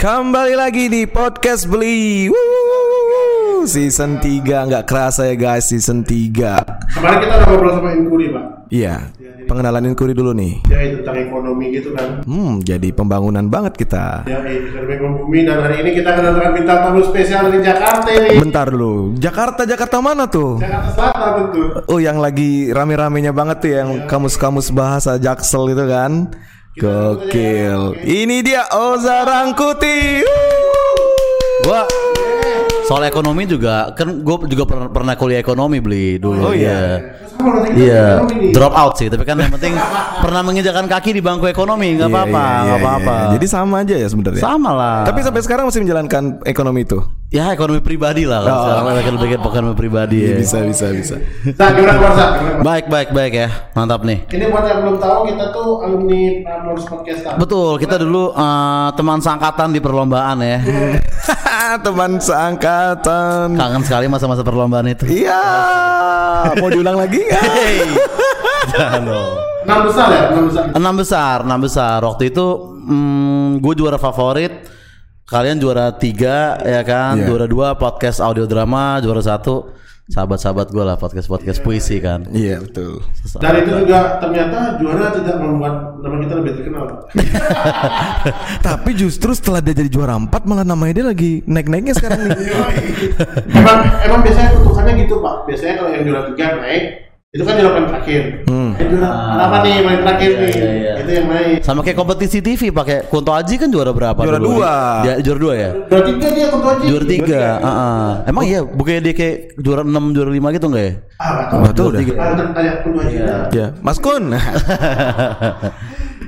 Kembali lagi di podcast beli. Season 3 nggak kerasa ya guys season 3 Kemarin kita udah ngobrol sama Inkuri pak. Iya Pengenalan Inkuri dulu nih. Ya itu tentang ekonomi gitu kan. Hmm jadi pembangunan banget kita. Ya ekonomi membumi dan hari ini kita kedatangan bintang tamu spesial dari Jakarta ini. Bentar dulu. Jakarta Jakarta mana tuh? Jakarta Selatan tentu. Oh yang lagi rame-ramenya banget tuh yang kamus-kamus bahasa Jaksel itu kan Gokil Ini dia Oza Rangkuti. Gua soal ekonomi juga kan gue juga pernah, pernah kuliah ekonomi beli dulu. Oh, iya. Iya, nih. drop out sih, tapi kan yang penting pernah menginjakan kaki di bangku ekonomi, nggak Iya, apa-apa, iya, nggak iya, apa-apa. iya. Jadi sama aja ya sebenarnya sama lah. Tapi sampai sekarang masih menjalankan ekonomi itu ya ekonomi pribadi lah, kalau Oh. sekarang lebih ekonomi pribadi ya. Bisa bisa bisa Nah gimana keluar Sa? Gimana? Baik, baik, baik ya, mantap nih. Ini buat yang belum tahu kita tuh alumni Prambors Podcast kan Betul, kita dulu eh, teman sangkatan di perlombaan ya. Teman seangkatan Kangen sekali masa-masa perlombaan itu. Iya Mau diulang lagi? Hey. Jangan dong. Enam besar ya? Enam besar Enam besar, enam besar. Waktu itu hmm, gue juara favorit. Kalian juara tiga ya kan, Iya. juara dua podcast audio drama, juara satu sahabat-sahabat gue lah podcast podcast puisi kan. Iya betul. Dan itu juga ternyata juara tidak membuat nama kita lebih terkenal. Tapi justru setelah dia jadi juara 4 Malah namanya dia lagi naik-naiknya sekarang nih. Emang emang biasanya kutukannya gitu pak. Biasanya kalau yang juara tiga naik itu kan paling terakhir Hmm. yang juara apa nih paling terakhir nih iya, iya. itu yang naik Sama kayak kompetisi TV pakai Kunto Aji kan juara berapa? Juara dulu? dua. Dia juara dua ya. juara tiga dia konto aja Juara tiga. ah-ah. Emang iya, bukannya dia kayak juara enam, juara lima gitu nggak ya? ah nggak tahu Nggak tahu dah. Ah, ntar tanya konto aja Iya. Ya Mas Kun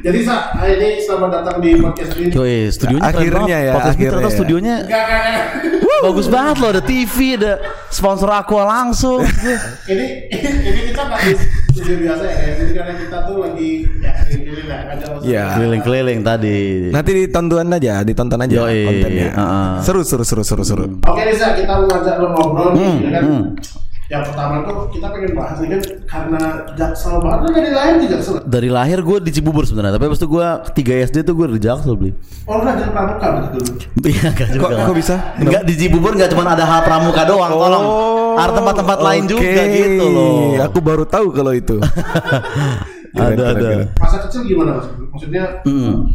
jadi sa hari ini selamat datang di podcast ini Yoi, studionya keren Akhirnya banget. ya, Podcast akhirnya ternyata ya. studionya Enggak, enggak, enggak. bagus banget loh. Ada TV, ada sponsor Aqua langsung. ini ini kita di studio biasa ya. Jadi karena kita tuh lagi ya keliling lah ada maksudnya. Ya Keliling-keliling tadi. Nanti ditonton aja Ditonton aja Yoi, kontennya uh-uh. Seru seru seru seru seru Oke Lisa, kita mau ngajak lo ngobrol nih, Hmm, ya kan? hmm. Yang pertama tuh kita pengen bahas nih kan karena jaksel banget, lo dari lahir di jaksel. Dari lahir gue di Cibubur sebenarnya, tapi habis itu gue 3 SD tuh gue di Jaksel beli. Oh, lo dari pramuka dulu. Iya enggak juga. Kok- kok bisa? Enggak di Cibubur enggak cuma ada hal pramuka doang, tolong. Ada tempat-tempat lain juga Oh, oke. gitu loh. Aku baru tahu kalau itu ada ada. Masa kecil gimana mas? Maksudnya Hmm.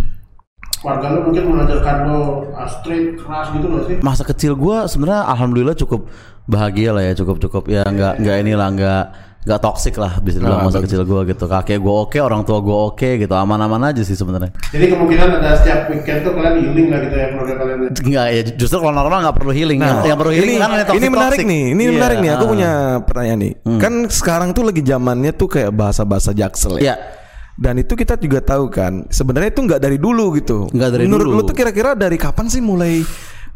Keluarga lo mungkin mengajarkan lo uh, straight keras gitu loh sih? Masa kecil gue sebenarnya alhamdulillah cukup bahagia lah ya, cukup cukup ya enggak enggak inilah enggak enggak toksik lah bisa dibilang Ah, masa bagus. kecil gue gitu. Kakek gue oke, orang tua gue oke gitu, aman-aman aja sih sebenarnya. Jadi kemungkinan ada setiap weekend tuh kalian healing lah gitu ya keluarga kalian. Enggak ya, justru kalau normal enggak perlu healing. Nah, yang, yang perlu healing ini, kan yang ini menarik nih, ini Iya, menarik nih. Aku ah. punya pertanyaan nih. Kan sekarang tuh lagi zamannya tuh kayak bahasa-bahasa jaksel ya. Iya. Dan itu kita juga tahu kan, sebenarnya itu nggak dari dulu gitu. Nggak dari Menurut dulu. lu tuh kira-kira dari kapan sih mulai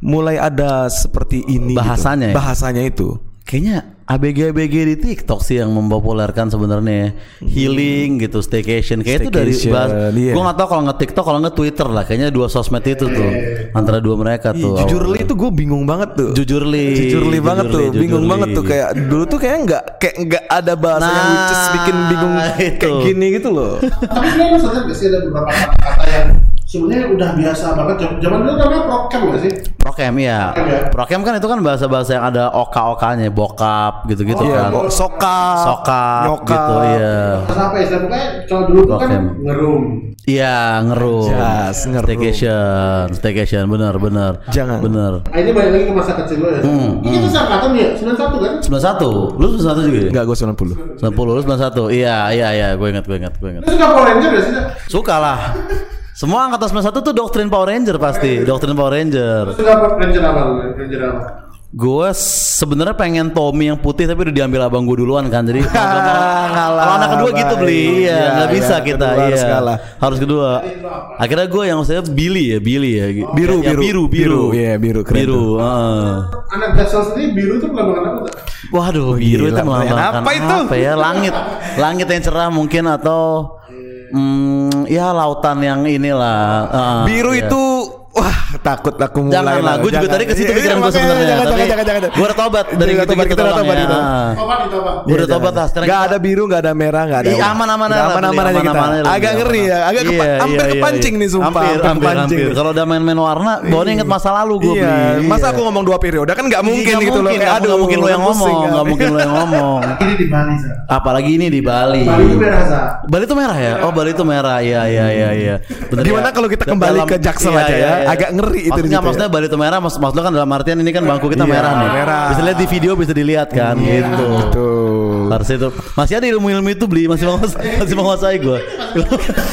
mulai ada seperti ini? gitu? Bahasanya ya? Bahasanya itu. Kayaknya ABG-ABG di TikTok sih yang mempopulerkan sebenarnya healing gitu, staycation. Kayak itu dari bahas. iya. Gue nggak tahu kalau nggak TikTok, kalau nggak Twitter lah. Kayaknya dua sosmed itu tuh antara dua mereka tuh. jujur li itu gue bingung banget tuh. Jujur li, Jujur li banget tuh, li, bingung banget tuh kayak dulu tuh kayak nggak kayak nggak ada bahasa yang Nah, which is bikin bingung kayak itu. gini gitu loh. Tapi kalian sadar gak sih ada beberapa kata-kata yang sebenarnya udah biasa banget. Zaman- dulu namanya prokem gak sih? Prokem ya. Prokem ya? Prokem kan itu kan bahasa-bahasa yang ada oka-okanya, bokap gitu-gitu Iya, kan. kok sokap, Sokap nyokap. gitu iya. Bahasa apa ya? Pokoknya kalau dulu tuh kan ngerum. Iya, ngerum. Jas, ngerum. Staycation, staycation bener bener. Jangan. Bener. Nah, ini balik lagi ke masa kecil lo ya. Hmm, Ini kita seangkatan ya, 91 kan? 91. Lu 91 juga ya? Enggak gue 90. 90 lu 91. Iya, iya, iya, gue ingat, gue ingat, gue ingat. Lu suka Power Ranger gak sih? Suka lah. Semua angkatan 91 tuh doktrin Power Ranger pasti, doktrin Power Ranger. Suka Power Ranger apa lu? Ranger apa? Gue sebenarnya pengen Tommy yang putih tapi udah diambil abang gue duluan kan. Jadi kalau anak kedua gitu beli, iya, nggak iya, bisa kita, kedua iya. harus. Harus kedua. Akhirnya gue yang maksudnya Billy ya, Billy ya. Biru, Yang biru, biru, biru. Iya, biru, keren biru. heeh. Anak Jaksel sendiri biru tuh melambangkan apa? Waduh, biru gila, itu melambangkan apa itu? apa ya? Langit, langit yang cerah mungkin atau hmm, ya lautan yang inilah. heeh, Biru iya. itu wah takut aku mulai. Jangan lah, gue juga tadi ke situ Iya, pikiran iya, gue sebenarnya. Jangan, Tapi jangan, jangan, jangan. gue udah tobat dari Kita gitu tobat, gitu kita tolong tobat, ya. kita. Tobat nih tobat. Gue udah tobat lah sekarang. Gak ada biru, gak ada merah, gak ada. Iya, warna. aman-aman Udah aja kita. Agak ngeri ya, agak Iya, hampir iya, iya, kepancing iya. nih sumpah. Hampir, hampir. Kalau udah main-main warna, bawahnya inget masa lalu gue Iya, beli. masa Iya. aku ngomong dua periode kan nggak mungkin gitu loh. mungkin, Kayak nggak- mungkin lo yang ngomong, nggak mungkin lo yang ngomong. Ini di Bali Sa. Apalagi ini di Bali. Bali itu merah Sa. Bali itu merah ya? Oh Bali itu merah, iya iya iya iya. Bener Gimana ya? kalau kita kembali ke Jaksel aja ya? Agak ngeri itu Maksudnya, ya. maksudnya Bali itu merah, mas, maksudnya kan dalam artian ini kan bangku kita Iya, merah nih. merah. Bisa lihat di video, bisa dilihat kan, gitu. Tuh. Harus itu masih ada ilmu-ilmu itu beli masih menguasai, masih menguasai gue.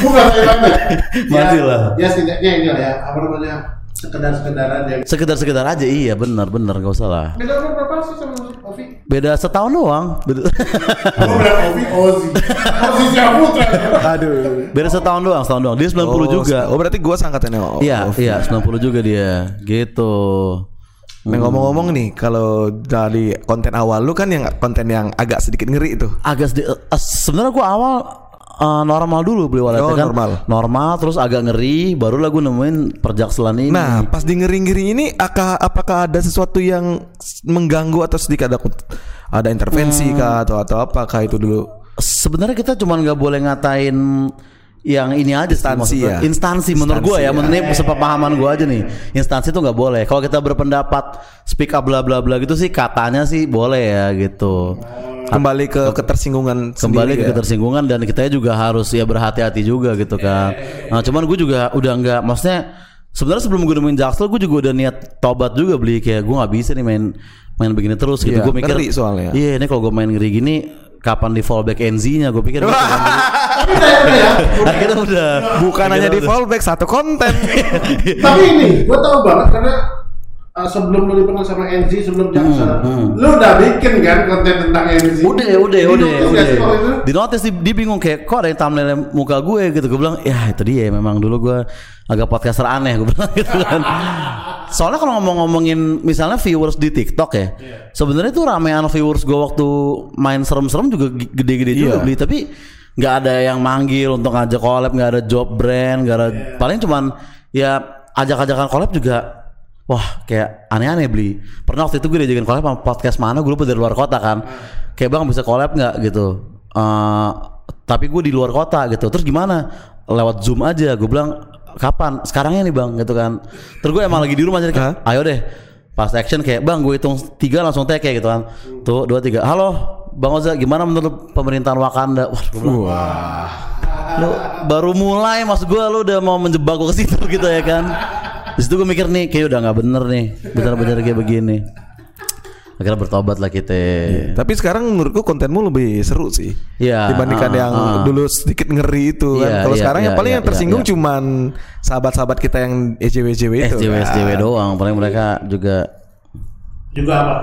Bukan. Masih lah. Ya setidaknya ini lah ya, apa namanya? Sekedar-sekedar aja. Sekedar-sekedar aja iya benar benar gak usah lah. Beda umur berapa sih sama Ovi? Beda setahun doang. Beda, Oh, Ovi? Ozi. Ozi Syaputra. Aduh. beda setahun doang, setahun doang. Dia 90 juga. Oh berarti gua sangkatannya. Oh, Iya, oh. iya 90 juga dia. Gitu. Nah, ngomong-ngomong nih, kalau dari konten awal lu kan yang konten yang agak sedikit ngeri itu. agak sedikit eh, sebenarnya gua awal eh, normal dulu beli walletnya Oh, kan normal. normal terus agak ngeri baru lah gue nemuin perjakselan ini Nah, pas di ngeri-ngeri ini apakah apakah ada sesuatu yang mengganggu atau sedikit ada ada intervensi Hmm. kah atau atau apakah itu dulu? sebenarnya kita cuman nggak boleh ngatain yang ini aja Instansi ya? instansi menurut gue ya, menurut ini sepemahaman gue aja nih instansi tuh nggak boleh kalau kita berpendapat speak up bla bla bla gitu sih katanya sih boleh ya gitu Kembali ke ketersinggungan kembali ke ya? ketersinggungan dan kita juga harus ya berhati-hati juga gitu kan. Nah, cuman gue juga udah nggak maksudnya sebenarnya sebelum gue nemuin Jaksel gue juga udah niat tobat juga beli kayak gue nggak bisa nih main main begini terus gitu. Iya, gue mikir soalnya. Iya, ini kalau gue main ngeri gini kapan di fallback NZ-nya gue pikir gitu kan. Akhirnya udah Bukan hanya di fallback satu konten. Tapi ini, gue tau banget karena uh, sebelum lu dikenal sama NZ, sebelum Jaksel, lu udah bikin kan konten tentang NZ. Udah, udah, Di udah, notice udah. Di notice dia, dia bingung kayak kok ada yang thumbnail muka gue gitu. Gue bilang, ya itu dia memang dulu gue agak podcaster aneh gue bilang gitu kan. Soalnya kalau ngomong-ngomongin misalnya viewers di TikTok ya, sebenarnya tuh ramean viewers gue waktu main serem-serem juga gede-gede juga Iya. beli, tapi nggak ada yang manggil untuk ngajak collab, nggak ada job brand, nggak ada paling cuman ya ajak-ajakan collab juga Wah kayak aneh-aneh beli. Pernah waktu itu gue diajakin collab sama podcast mana Gue lupa dari luar kota kan. Kayak bang bisa collab nggak? gitu. Eh, Tapi gue di luar kota gitu. Terus gimana? Lewat zoom aja Gue bilang Kapan? Sekarangnya nih bang gitu kan. Terus gue emang lagi di rumah jadi kayak Ayo deh Pas action kayak Bang gue hitung tiga langsung kayak gitu kan. Tuh dua tiga. Halo Bang Oza gimana menurut pemerintahan Wakanda? Wah gue bilang lu baru mulai maksud gue lu udah mau menjebak gue ke situ gitu ya kan. Di situ gue mikir nih kayak udah nggak bener nih bener-bener kayak begini akhirnya bertobat lah kita Tapi sekarang menurutku kontenmu lebih seru sih. Iya, Dibandingkan ah, yang ah. dulu sedikit ngeri itu Iya, kan. Kalau iya, sekarang yang iya, paling iya, yang tersinggung iya. cuman sahabat-sahabat kita yang SJW-SJW itu. SJW kan. Doang paling mereka juga Juga apa?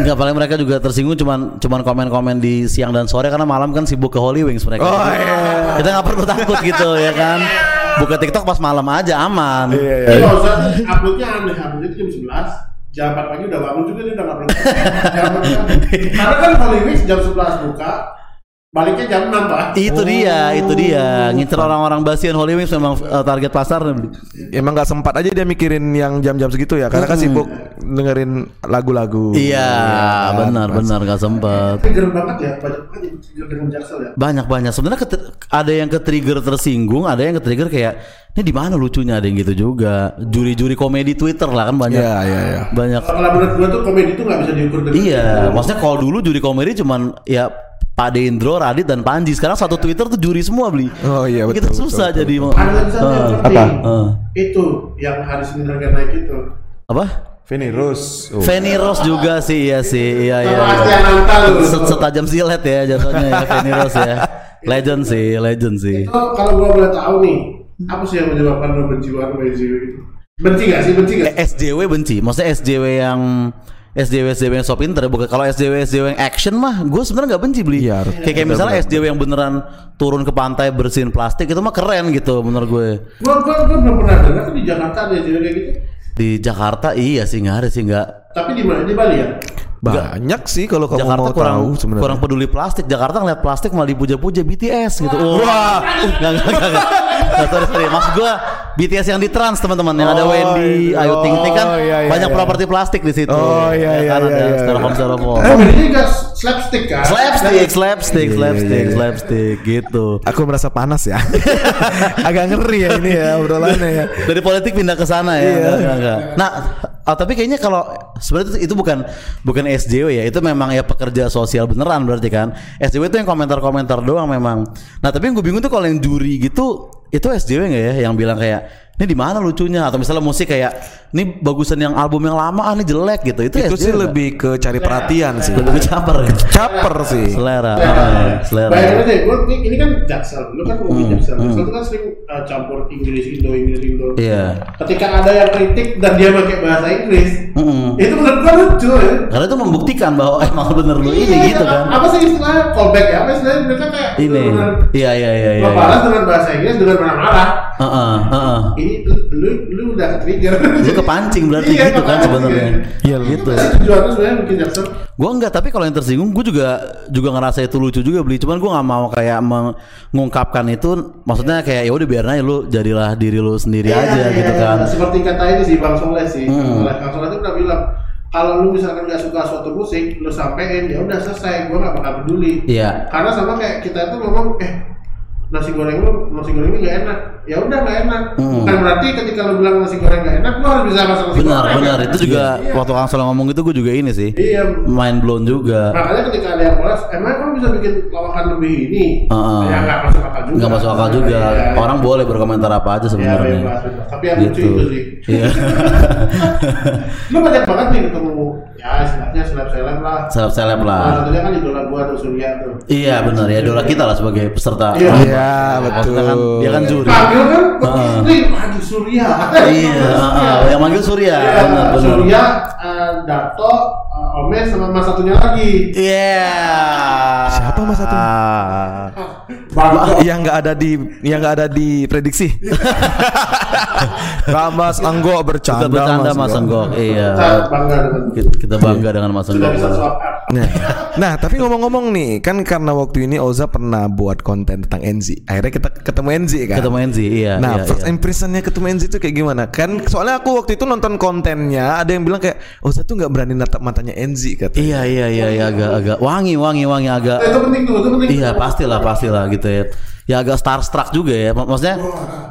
Enggak paling mereka juga tersinggung cuman cuman komen-komen di siang dan sore karena malam kan sibuk ke Holy Wings mereka. Oh, iya. Kita nggak perlu takut gitu ya kan. Buka TikTok pas malam aja aman. Iya, iya. Usah uploadnya aneh, uploadnya jam 11 Jam 4 pagi udah bangun juga dia udah nggak perlu Jam 4 Karena kan Holy Week jam 11 buka Baliknya jam 6 pak Itu dia, itu dia. Ngincer orang-orang basian Holy Wings memang eh, target pasar. Emang nggak sempat aja dia mikirin yang jam-jam segitu ya, karena kan sibuk dengerin lagu-lagu. Iya, benar benar nggak sempet. Trigger banget ya, banyak banget yang trigger dengan Jaksel ya Banyak banyak. Sebenarnya ada yang ke trigger tersinggung, ada yang ke trigger kayak ini di mana lucunya ada yang gitu juga. Juri-juri komedi Twitter lah kan banyak. Iya, iya, iya. Banyak. Kalau menurut gue tuh komedi tuh nggak bisa diukur dengan Iya, maksudnya kalau dulu juri komedi cuman ya Pak Dendro, Radit dan Panji. Sekarang satu Twitter tuh juri semua beli. Oh iya, Kita betul, susah betul, jadi satu yang Eh, penting Eh, Itu yang hari Senin harga naik itu apa? Feni Rose. Oh. Fanny Rose juga sih, iya sih, iya iya. Iya. Set- Setajam silet ya jatuhnya ya Fanny Rose ya. Legend sih, legend sih. Itu kalau gue boleh tahu nih Apa sih yang menyebabkan lo benci banget sama SJW itu? Benci gak sih? Benci gak? Eh, SJW benci, maksudnya SJW yang SJW SJW yang so pinter ya bukan kalau SJW SJW yang action mah gue sebenarnya nggak benci beli Iya, kayak, kayak misalnya SJW yang beneran turun ke pantai bersihin plastik itu mah keren gitu menurut gue Gue gue gue belum pernah dengar tuh di Jakarta ada SJW kayak gitu di Jakarta iya sih nggak ada sih nggak Tapi di mana? Di Bali ya? Banyak sih kalau kamu Jakarta mau kurang tahu sebenarnya. kurang peduli plastik. Jakarta ngeliat plastik malah dipuja-puja BTS gitu. Wah, nggak nggak nggak. nggak. Nggak, sorry sorry. Maksud gua BTS yang di Trans teman-teman yang ada Oh, Wendy, iya. Ayu Ting Ting kan Oh, iya, iya, banyak iya. properti plastik di situ. Oh, iya, Ya kan iya, ada iya, iya. styrofoam styrofoam. Oh, ini juga slapstick kan? Slapstick, slapstick, Iya, slapstick, iya, iya. slapstick gitu. Aku merasa panas ya. Agak ngeri ya ini ya obrolannya ya. Dari politik pindah ke sana ya. Iya. Enggak, enggak. Nah, ah, tapi kayaknya kalau sebenarnya itu, bukan bukan SJW ya, itu memang ya pekerja sosial beneran berarti kan. SJW itu yang komentar-komentar doang memang. Nah, tapi yang gue bingung tuh kalau yang juri gitu itu SJW nggak ya yang bilang kayak ini di mana lucunya atau misalnya musik kayak ini bagusan yang album yang lama ah ini jelek gitu itu, Itu sih lebih ke cari perhatian sih. lebih ke caper ya Caper sih. selera Nah, ah, selera Bayangin aja, gua, ini, ini kan jaksel, lu kan Hmm, ngomongin jaksel. Jaksel itu kan sering uh, campur Inggris Indo, Inggris Indo. iya Ketika ada yang kritik dan dia pakai bahasa Inggris, Mm-mm. itu menurut gua lucu ya. karena itu membuktikan bahwa emang bener lu ini Iya, gitu kan Apa sih istilahnya callback ya? Apa istilahnya mereka kayak ini iya iya iya iya ngebalas dengan bahasa Inggris dengan marah-marah. Heeh, heeh. Ini lu, lu, lu udah ke-trigger. Lu kepancing berarti Iya, gitu kan sebenarnya. Iya, gitu. Itu tujuannya sebenarnya bikin jaksel. Gua enggak, tapi kalau yang tersinggung gua juga juga ngerasa itu lucu juga beli. Cuman gua nggak mau kayak mengungkapkan itu maksudnya kayak ya udah biarin aja lu jadilah diri lu sendiri Iya, aja iya, gitu iya. kan. Seperti kata ini sih Bang Soleh sih. Hmm. Bang Soleh, Bang Soleh itu pernah bilang kalau lu misalkan nggak suka suatu musik, lu sampein ya udah selesai, gua nggak bakal peduli. Iya. Karena sama kayak kita itu ngomong, eh nasi goreng lu, nasi goreng ini gak enak. Ya udah nggak enak. Hmm. Bukan berarti ketika lu bilang nasi goreng gak enak, lu harus bisa masak nasi Benar, goreng. benar. Itu juga Iya. waktu Kang Soleh ngomong itu gua juga ini sih. Iya. Mind blown juga. Makanya ketika ada yang protes, emang kamu bisa bikin lawakan lebih ini? Heeh. Ya nggak masuk akal juga. Nggak masuk akal juga. Iya, iya. Orang boleh berkomentar apa aja Ya, sebenarnya. bebas, bebas. Tapi yang lucu Gitu. itu sih. Iya. lu banyak banget nih ketemu ya istilahnya seleb seleb lah Seleb-seleb Salah lah. satunya kan idola gua tuh Surya tuh Iya benar ya idola kita lah sebagai peserta. Iya. Iya, kan betul. dia kan juri. panggil kan Heeh. ini aduh Surya Iya, heeh. yang manggil Surya, Iya, benar benar. Surya eh, Dato eh, Omes sama mas satunya lagi Iya. Siapa mas satu? Yang nggak ada di yang nggak ada di prediksi. Ramas Anggo bercanda, Kita bercanda Mas Enggok. Iya. saya bangga dengan Kita, kita bangga dengan Mas Nah, nah, tapi ngomong-ngomong nih, kan karena waktu ini Oza pernah buat konten tentang NZ. Akhirnya kita ketemu NZ kan. Ketemu Enzi, iya. Nah, iya, first iya. impressionnya ketemu NZ itu kayak gimana? Kan soalnya aku waktu itu nonton kontennya, ada yang bilang kayak Oza tuh nggak berani natap matanya NZ kata. Iya iya iya iya agak agak wangi wangi wangi agak itu penting tuh itu penting Iya pastilah pastilah gitu ya. Ya agak starstruck juga ya. Mak- Maksudnya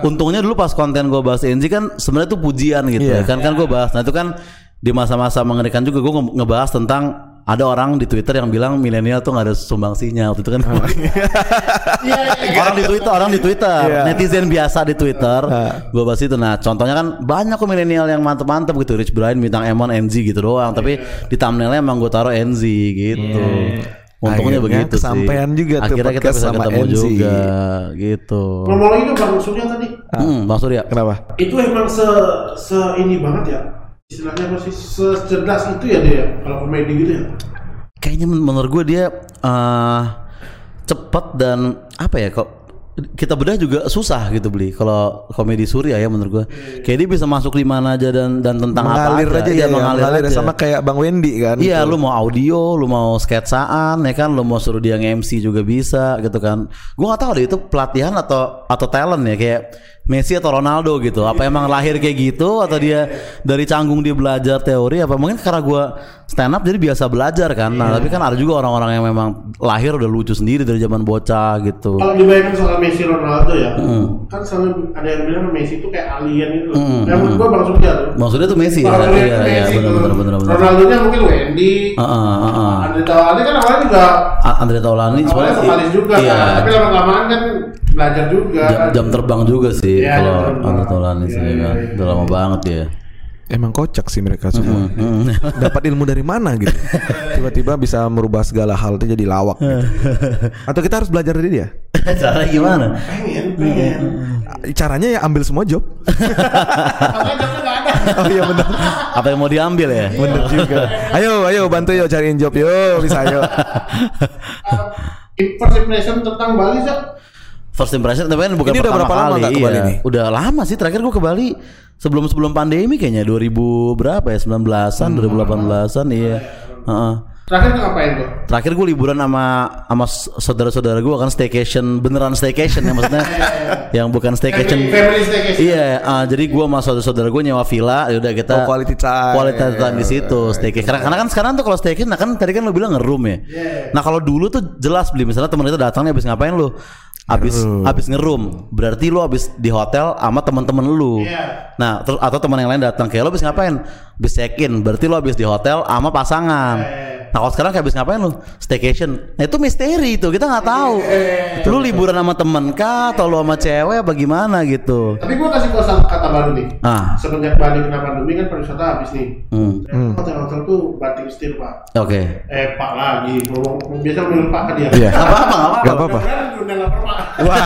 untungnya dulu pas konten gue bahas Enzi kan sebenarnya tuh pujian gitu Iya. ya. Kan kan gue bahas. Nah itu kan di masa-masa mengerikan juga gue nge- ngebahas tentang ada orang di Twitter yang bilang milenial tuh nggak ada sumbangsinya waktu itu kan. orang di Twitter, orang di Twitter, Iya. netizen biasa di Twitter. Gue bahas itu. Nah, contohnya kan banyak kok milenial yang mantep-mantep gitu. Rich Brian bintang Emon NZ gitu doang. Tapi di thumbnailnya emang gue taruh NZ gitu. Untungnya Akhirnya begitu kesampean sih. juga tuh Akhirnya kita podcast bisa sama ketemu NZ. juga gitu. ngomong itu Bang Surya tadi Hmm, Bang Surya. Kenapa? itu emang se se ini banget ya istilahnya apa sih? Secerdas itu ya dia kalau komedi gitu ya? Kayaknya men- menurut gue dia eh cepet dan apa ya kok kita bedah juga susah gitu beli kalau komedi Surya ya menurut gue kayak dia bisa masuk di mana aja dan dan tentang mengalir apa aja Iya, ya, mengalir, mengalir aja. sama kayak Bang Wendy kan. Iya, lu mau audio, lu mau sketsaan, ya kan, lu mau suruh dia nge-MC juga bisa, gitu kan. Gua nggak tahu deh itu pelatihan atau atau talent ya, kayak Messi atau Ronaldo gitu. Apa emang lahir kayak gitu atau dia dari canggung dia belajar teori? Apa mungkin karena gua stand up jadi biasa belajar kan. Nah, tapi kan ada juga orang-orang yang memang lahir udah lucu sendiri dari zaman bocah gitu. kalau dibayangkan soal Messi Ronaldo ya Hmm. kan selalu ada yang bilang Messi itu kayak alien itu yang menurut gua Bang Surya tuh Maksudnya tuh Messi ya? Bang Iya, itu iya, Messi benar benar benar benar. Ronaldo nya mungkin Wendy Heeh, heeh. Andre Taulani kan awalnya juga Andre Taulani awalnya sebenarnya vokalis juga iya, kan tapi lama-lamaan kan belajar juga jam, kan. jam terbang juga sih Iya, kalau. Andre sih Iya, ya iya, kan. iya. Udah lama banget ya. Emang kocak sih mereka semua. Dapat ilmu dari mana gitu? Tiba-tiba bisa merubah segala hal itu jadi lawak. Gitu. Atau kita harus belajar dari dia? Caranya gimana? pengen pengen Caranya ya ambil semua job. oh iya benar. Apa yang mau diambil ya? Bener juga. Ayo, ayo bantu yuk cariin job yuk, bisa yuk. Uh, first impression tentang Bali sih First impression tapi kan bukan Ini udah pertama berapa lama kali. nggak ke iya. Bali nih? Udah lama sih terakhir gua ke Bali sebelum sebelum pandemi kayaknya 2000 berapa ya 19-an 2018-an iya. Heeh. Terakhir tuh ngapain tuh? Terakhir gue liburan sama sama saudara-saudara gue kan staycation beneran staycation ya maksudnya yang bukan staycation. Family, family staycation. Iya, ah, jadi gue sama saudara-saudara gue nyewa villa, ya udah kita Oh, quality time. quality time di situ staycation. Karena, karena kan sekarang tuh kalau staycation, nah kan tadi kan lo bilang ngeroom ya. Nah kalau dulu tuh jelas beli misalnya teman kita datang nih habis ngapain lu? Habis habis ngeroom, berarti lu habis di hotel sama teman-teman lu. Iya. Nah, terus atau teman yang lain datang kayak lo habis ngapain? Habis check in, berarti lo habis di hotel sama pasangan. Nah, kalau sekarang kayak habis ngapain lu? Staycation. Nah, itu misteri itu, kita nggak tahu. Lu liburan sama temen kah atau lu sama cewek apa gimana gitu. Tapi gue kasih kosa kata baru nih. Ah. Semenjak balik kena pandemi kan pariwisata habis nih. Hmm. Hotel-hotel tuh banting setir pak. Oke. Eh pak lagi. Ngomong biasa manggil pak ke dia. Iya. Apa apa apa? Lapar pak. Wah,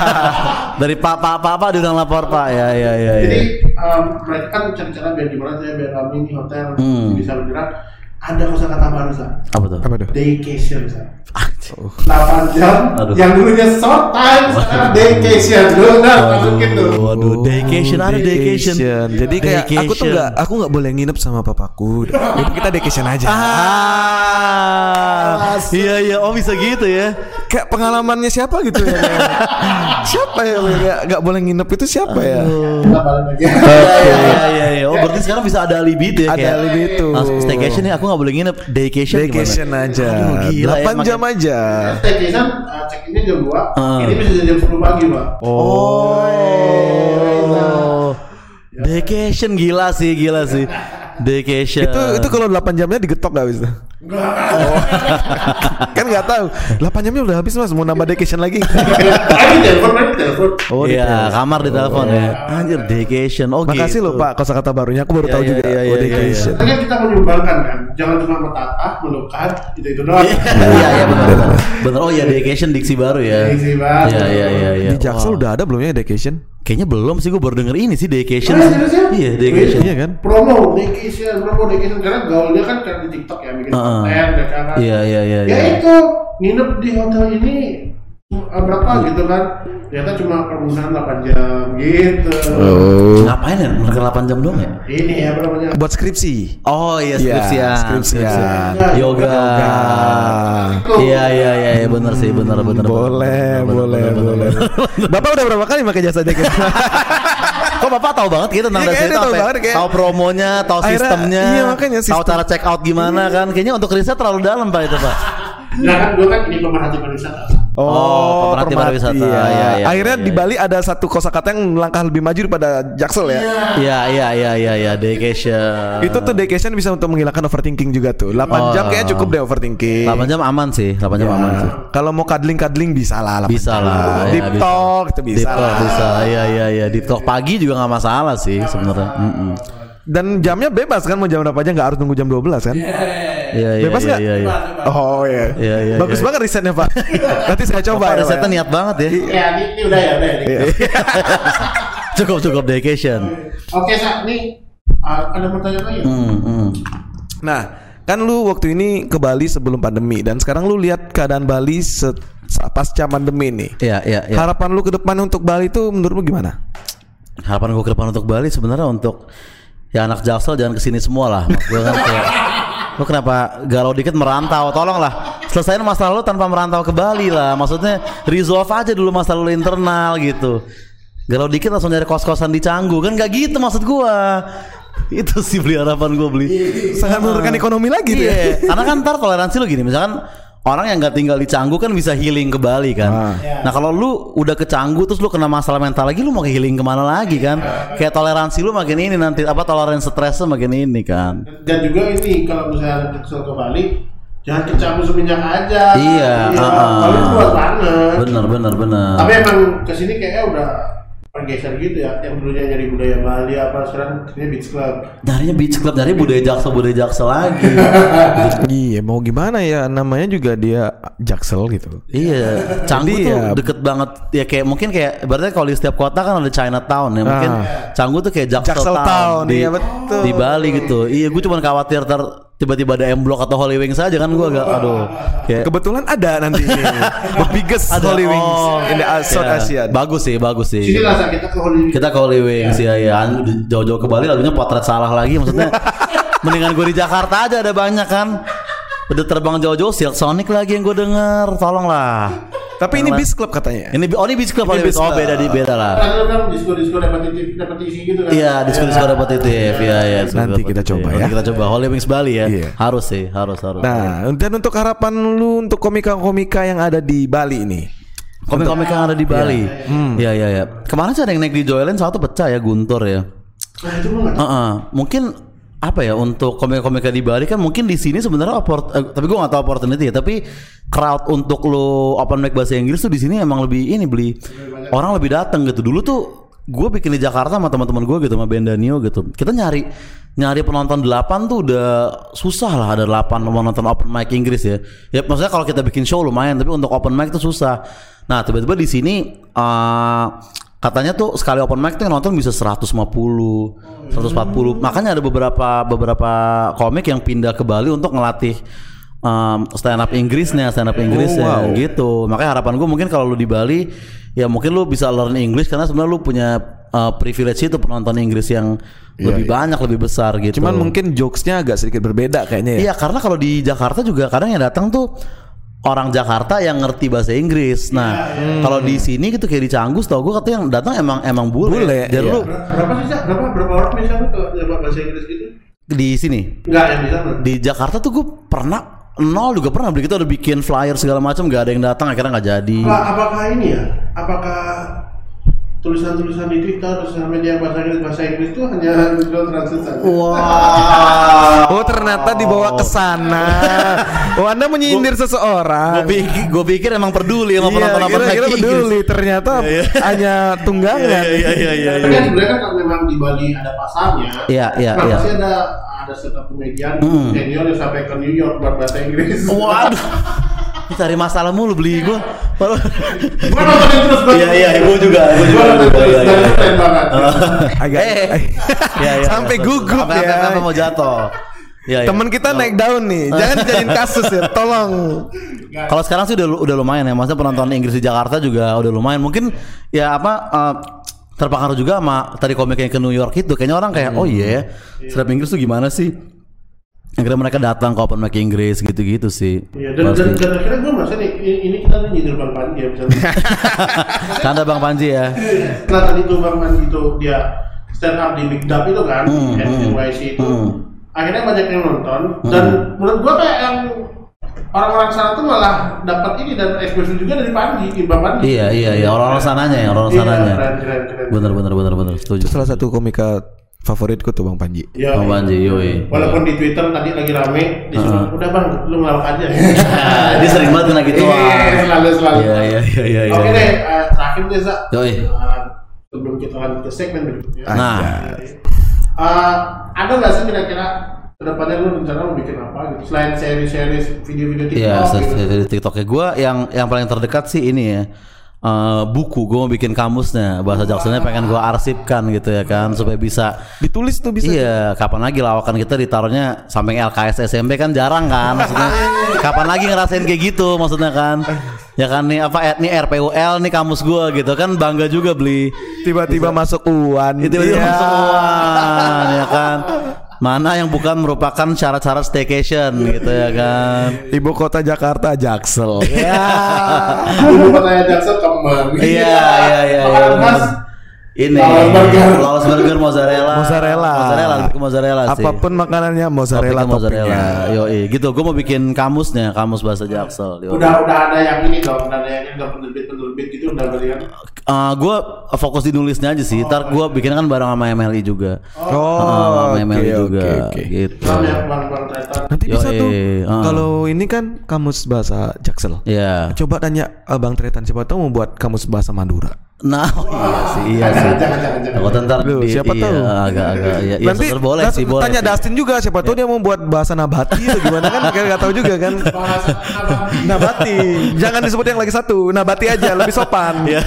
dari Pak Pak Pak Pak diundang lapor Pak. Ya ya ya Jadi ya. Um, mereka kan cara-cara biar gimana saya biar kami di hotel Hmm. bisa bergerak. Ada kosa kata baru sa. Apa tuh? Apa tuh? Daycation sa. Anjing. 8 jam Aduh. yang dulunya short time sekarang daycation lu nah masukin tuh Waduh, daycation ada daycation. Jadi kayak aku tuh Daycation. nggak, aku nggak boleh nginep sama papaku. Jadi kita vacation aja. Ah, iya iya, oh bisa gitu ya. Kayak pengalamannya siapa gitu ya? siapa ya? Kayak nggak boleh nginep itu siapa ya? kita balik lagi Iya iya iya iya. Oh berarti sekarang bisa ada alibi itu ya Ada alibi itu. Staycation nih aku nggak boleh nginep. Daycation Vacation gimana? aja. Aduh, gila ya, 8 jam makin- aja. staycation uh, check innya jam 2 Ah. ini bisa jam 10 pagi pak Oh. Daycation gila sih, gila sih. Daycation. Itu itu kalau 8 jamnya digetok gak bisa? Kan nggak tahu. 8 jamnya udah habis Mas, mau nambah vacation lagi. Tadi telepon kan telepon Oh, Iya, kamar di telepon ya. Anjir, daycation. Oh Makasih gitu. loh Pak kosakata barunya aku baru Iya, tahu iya, juga. iya, oh, iya, vacation. Tapi kan kita menyumbangkan kan jangan cuma menatah melukat itu itu doang Iya, iya benar. benar. Benar. Oh iya, daycation diksi baru ya. Diksi baru. Iya, iya, iya, iya. Di Jaksel Wow. udah ada belum ya vacation? Kayaknya belum sih, gue baru denger ini sih ya? Iya, daycation. Iya kan? promo vacation promo vacation karena gaulnya kan karena di TikTok ya bikin. Ya Iya, iya, iya, ya iya. itu nginep di hotel ini uh, berapa gitu kan ternyata cuma permulaan 8 jam gitu Oh. Ngapain ya? Mereka 8 jam doang ya? ini ya apa namanya Buat skripsi. Oh iya, Iya, skripsian. skripsian. Yoga. Yoga. Iya, iya, iya, iya, benar sih, benar, benar. Boleh, benar, benar, boleh, benar, benar, boleh. benar. Bapak udah berapa kali pakai jasa vacation? Kok bapak tahu banget gitu tentang Iya, dasar itu tahu ya? banget, kayak- Tahu promonya, tahu Akhirnya- sistemnya, iya, makanya tahu sistem. cara check out gimana kan? Kayaknya untuk riset terlalu dalam pak itu pak. nah kan gue kan ini pemerhati pariwisata Oh, pemerhati pariwisata. Iya. Iya, iya, Akhirnya iya, di iya. Bali ada satu kosakata yang langkah lebih maju daripada Jaksel ya. Iya, iya, iya, iya, iya, daycation. Itu tuh vacation bisa untuk menghilangkan overthinking juga tuh. 8 Oh. jam kayaknya cukup deh overthinking. 8 jam aman sih, 8 jam aman sih. Kalau mau cuddling-cuddling bisa lah 8 Bisa jam. lah, ya, Deep bisa. talk itu bisa. Deep talk lah. bisa, iya, iya, iya. Deep talk pagi juga nggak masalah sih sebenarnya. Mm-mm. Dan jamnya bebas kan mau jam berapa aja nggak harus nunggu jam 12 kan? Iya, iya, Bebas iya, nggak? iya, iya. Oh iya. Iya, iya, Bagus iya. banget risetnya Pak. Nanti saya coba Bapak ya, Pak, risetnya ya. niat banget ya. ya ini, ini udah ya udah ya ini. Cukup cukup daycation. oke sa nih uh, ada pertanyaan lagi ya? Hmm, hmm. Nah, kan lu waktu ini ke Bali sebelum pandemi dan sekarang lu lihat keadaan Bali se- pasca pandemi nih. Iya, iya, iya. Harapan lu ke depan untuk Bali itu menurutmu gimana? harapan gue ke depan untuk Bali sebenarnya untuk ya anak Jaksel jangan ke sini semua lah gue kan kayak lu kenapa galau dikit merantau? Tolonglah selesaiin masalah lu tanpa merantau ke Bali lah. Maksudnya resolve aja dulu masalah lu internal gitu. Galau dikit langsung nyari kos-kosan di Canggu. Kan gak gitu maksud gua. Itu sih beli harapan gue beli. Sangat menurunkan ekonomi lagi tuh ya. Iya, karena kan ntar toleransi lu gini, misalkan orang yang nggak tinggal di Canggu kan bisa healing ke Bali kan. Ah. Nah kalau lu udah ke Canggu terus lu kena masalah mental lagi, lu mau healing ke mana lagi kan? Kayak toleransi lu makin ini nanti apa toleransi stresnya makin ini kan? dan juga ini kalau misalnya ke Bali jangan kecampur seminyak aja Iya. Bali itu luas banget Bener bener bener. tapi emang ke sini kayaknya udah pergeser gitu ya yang dulunya nyari budaya Bali apa sekarang ini beach club Nyarinya beach club, nyari budaya Jaksel budaya Jaksel lagi. Iya, mau gimana ya namanya juga dia Jaksel gitu. Iya, Canggu Jadi tuh ya- deket banget ya kayak mungkin kayak berarti kalau di setiap kota kan ada Chinatown ya mungkin Ah. Canggu tuh kayak Jaksel, Jaksel Town, Town, di, iya, betul. di Bali gitu. Iya, gue cuma khawatir ter tiba-tiba ada M Block atau Holy Wings aja kan gue agak aduh kayak Kebetulan ada nanti the biggest ada Holy Wings oh, in the South iya. Asia. Bagus sih, bagus sih. sini lah Sa, kita ke Holy Kita ke Holy Wings ya ya jauh-jauh ke Bali lalunya potret salah lagi maksudnya mendingan gue di Jakarta aja ada banyak kan. Udah terbang jauh-jauh Silk Sonic lagi yang gue denger. Tolonglah. Tapi ini Beast Club katanya. Ini oh ini Beach Club Ini. Beach Oh beda di beda lah. Kan lu bilang disko-disko repetitif, repetisi gitu kan. Iya, diskusi repetitif. Iya, iya. diskusi Nanti kita repetitif. coba Nanti ya. kita coba Holy Wings Bali ya. Iya. Harus sih, harus harus. Nah, dan untuk harapan lu untuk komika-komika yang ada di Bali ini. komik-komik yang ada di Bali. Iya, iya, iya. Kemarin sih ada yang naik di Joyland satu pecah ya Guntur ya. Nah, itu mah nggak Heeh. Mungkin apa ya untuk komik-komika di Bali kan mungkin di sini sebenarnya oppor- eh, tapi gua nggak tahu opportunity ya tapi crowd untuk lo open mic bahasa Inggris tuh di sini emang lebih ini beli orang lebih datang gitu. Dulu tuh gue bikin di Jakarta sama teman-teman gue gitu sama Bendanio gitu. Kita nyari nyari penonton 8 tuh udah susah lah ada 8 mau nonton open mic Inggris ya. Ya maksudnya kalau kita bikin show lumayan tapi untuk open mic tuh susah. Nah tiba-tiba di sini eh, katanya tuh sekali open mic tuh yang nonton bisa 150 140 makanya ada beberapa beberapa komik yang pindah ke Bali untuk ngelatih um, stand up Inggrisnya stand up Inggrisnya wow. gitu. Makanya harapan gue mungkin kalau lu di Bali ya mungkin lu bisa learn English karena sebenarnya lu punya uh, privilege itu penonton Inggris yang lebih banyak lebih besar gitu. Cuman mungkin jokesnya agak sedikit berbeda kayaknya ya. Iya karena kalau di Jakarta juga kadang yang datang tuh orang Jakarta yang ngerti bahasa Inggris. Nah kalau di sini gitu kayak di Canggu, tau gue katanya yang datang emang emang bule. Bule, Jadi iya. lu Berapa sih, Cak? Berapa berapa orang jawab bahasa Inggris gitu? di sini Enggak, yang di sana. di Jakarta tuh gue pernah nol juga pernah beli kita udah bikin flyer segala macam nggak ada yang datang akhirnya nggak jadi. Apa, apakah ini ya? Apakah tulisan-tulisan di Twitter, sosial media bahasa Inggris bahasa Inggris itu hanya Google Translate saja? Wah. Oh ternyata dibawa ke sana. Oh Anda menyindir seseorang. Gue pikir, gue pikir emang peduli sama Iya, penonton apa kira-kira peduli. Ternyata hanya tunggangan. Iya iya iya Tapi kan sebenarnya kan kalau memang di Bali ada pasarnya, Iya, iya, iya. pasti ada ada setup komedian senior yang sampai ke New York buat bahasa Inggris. Waduh. Cari masalah mulu beli gue. Gua nontonin terus banget. Iya iya, gue juga, Gua juga. nontonin terus Iya, dan iya. keren banget. Agak. Eh. Iya, iya. Sampai gugup ya. sampai- mau jatuh. Iya, iya. Temen kita naik daun nih. Jangan dijadiin kasus ya. Tolong. Kalau sekarang sih udah udah lumayan ya. Maksudnya penonton Inggris di Jakarta juga udah lumayan. Mungkin ya apa eh, terpengaruh juga sama tadi komik yang ke New York itu. Kayaknya orang kayak oh iya, ya, stand up Inggris tuh gimana sih? Akhirnya mereka datang ke open mic Inggris gitu-gitu sih. Iya, dan, dan, dan akhirnya gue merasa nih, ini, ini kita nih nyindir Bang Panji ya misalnya. Canda Bang Panji ya. Setelah tadi tuh Bang Panji itu dia stand up di Big Dub itu kan, Hmm, NYC itu. hmm. Akhirnya banyak yang nonton dan menurut gua kayak yang orang-orang sana tuh malah dapat ini dan exposure juga dari Panji, Bang Panji. Iya iya iya orang-orang sananya ya orang Iya, sananya. keren, keren, keren. Bener bener bener bener setuju. Itu salah satu komika favoritku tuh Bang Panji. Iya, Bang. Panji yoi. Walaupun di Twitter tadi lagi rame, disuruh udah bang, lu ngelawak aja. Dia sering banget kena gitu. Iya, selalu selalu. Iya iya iya iya. iya. Oke deh, eh, terakhir deh Za. Yoi. Eh, sebelum kita lanjut ke segmen berikutnya. Nah, Eh, ada nggak sih kira-kira ke depannya lu rencana mau bikin apa gitu selain seri-seri video-video TikTok Iya, gitu. dari TikToknya gue yang yang paling terdekat sih ini ya. Eh, buku gue mau bikin kamusnya bahasa Jaksanya pengen gue arsipkan gitu ya kan supaya bisa Ditulis tuh bisa. Iya, kapan lagi lawakan kita ditaruhnya samping LKS SMP kan jarang kan maksudnya. kapan lagi ngerasain kayak gitu maksudnya kan? Ya kan nih apa nih RPUL nih kamus gua gitu kan bangga juga beli. Tiba-tiba masuk uan. Itu itu Iya. semua ya kan. Mana yang bukan merupakan syarat-syarat staycation gitu ya kan. Ibu kota Jakarta Jaksel. Ya. Dulu katanya Jackson kembang. Iya iya iya. Iya. khas. Ini Lawless burger. Lawless burger mozzarella. Mozzarella. Mozzarella, lebih ke mozzarella sih. Apa pun makanannya mozzarella Topiknya mozzarella. Yoi, gitu. Gue mau bikin kamusnya, kamus bahasa Jaksel. Yoi. Udah udah ada yang ini dong, udah ada yang ini udah penerbit-penerbit gitu udah berikan. gue Eh, fokus di nulisnya aja sih. Ntar gue bikin kan bareng sama MLI juga. Oh, sama oke MLI oke juga. oke. Gitu. Sama ya bang bang Tretan. Nanti bisa tuh. ah. Kalau ini kan kamus bahasa Jaksel. Iya. Coba tanya Abang Tretan siapa tahu mau buat kamus bahasa Madura. Nah, oh iya sih, iya sih. Jangan jangan jangan. Aku ntar Loh, di- siapa iya, tahu? agak-agak iya, iya Nanti sebenarnya boleh sih, boleh. tanya sih. Dustin juga siapa tahu dia mau buat bahasa nabati atau gimana kan kayak nggak tahu juga kan. Bahasa apa? Nabati. Jangan disebut yang lagi satu. Nabati aja lebih sopan. Iya.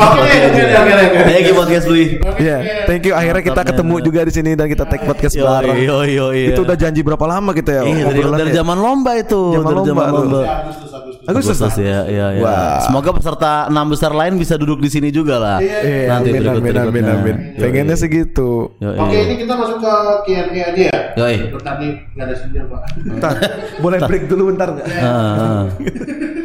Oke, oke, oke, oke. Thank you podcast Bli. Iya, thank you. Akhirnya kita ketemu juga di sini dan kita take podcast Yo bareng. yo yo iya. Itu udah janji berapa lama kita ya? Iya, dari, dari zaman lomba itu, Zaman lomba. Agustus Agustus. Agustus ya, ya, ya. Wah. Semoga peserta enam besar lain bisa duduk di sini juga lah. Eh, Nanti amin, amin, berikut- amin, amin. Pengennya segitu. Yo, Oke, iya. ini kita masuk ke Q&A aja ya. Yoi. Bentar nih, nggak ada sinyal pak. Bentar, boleh break dulu bentar nggak? Ah, ah.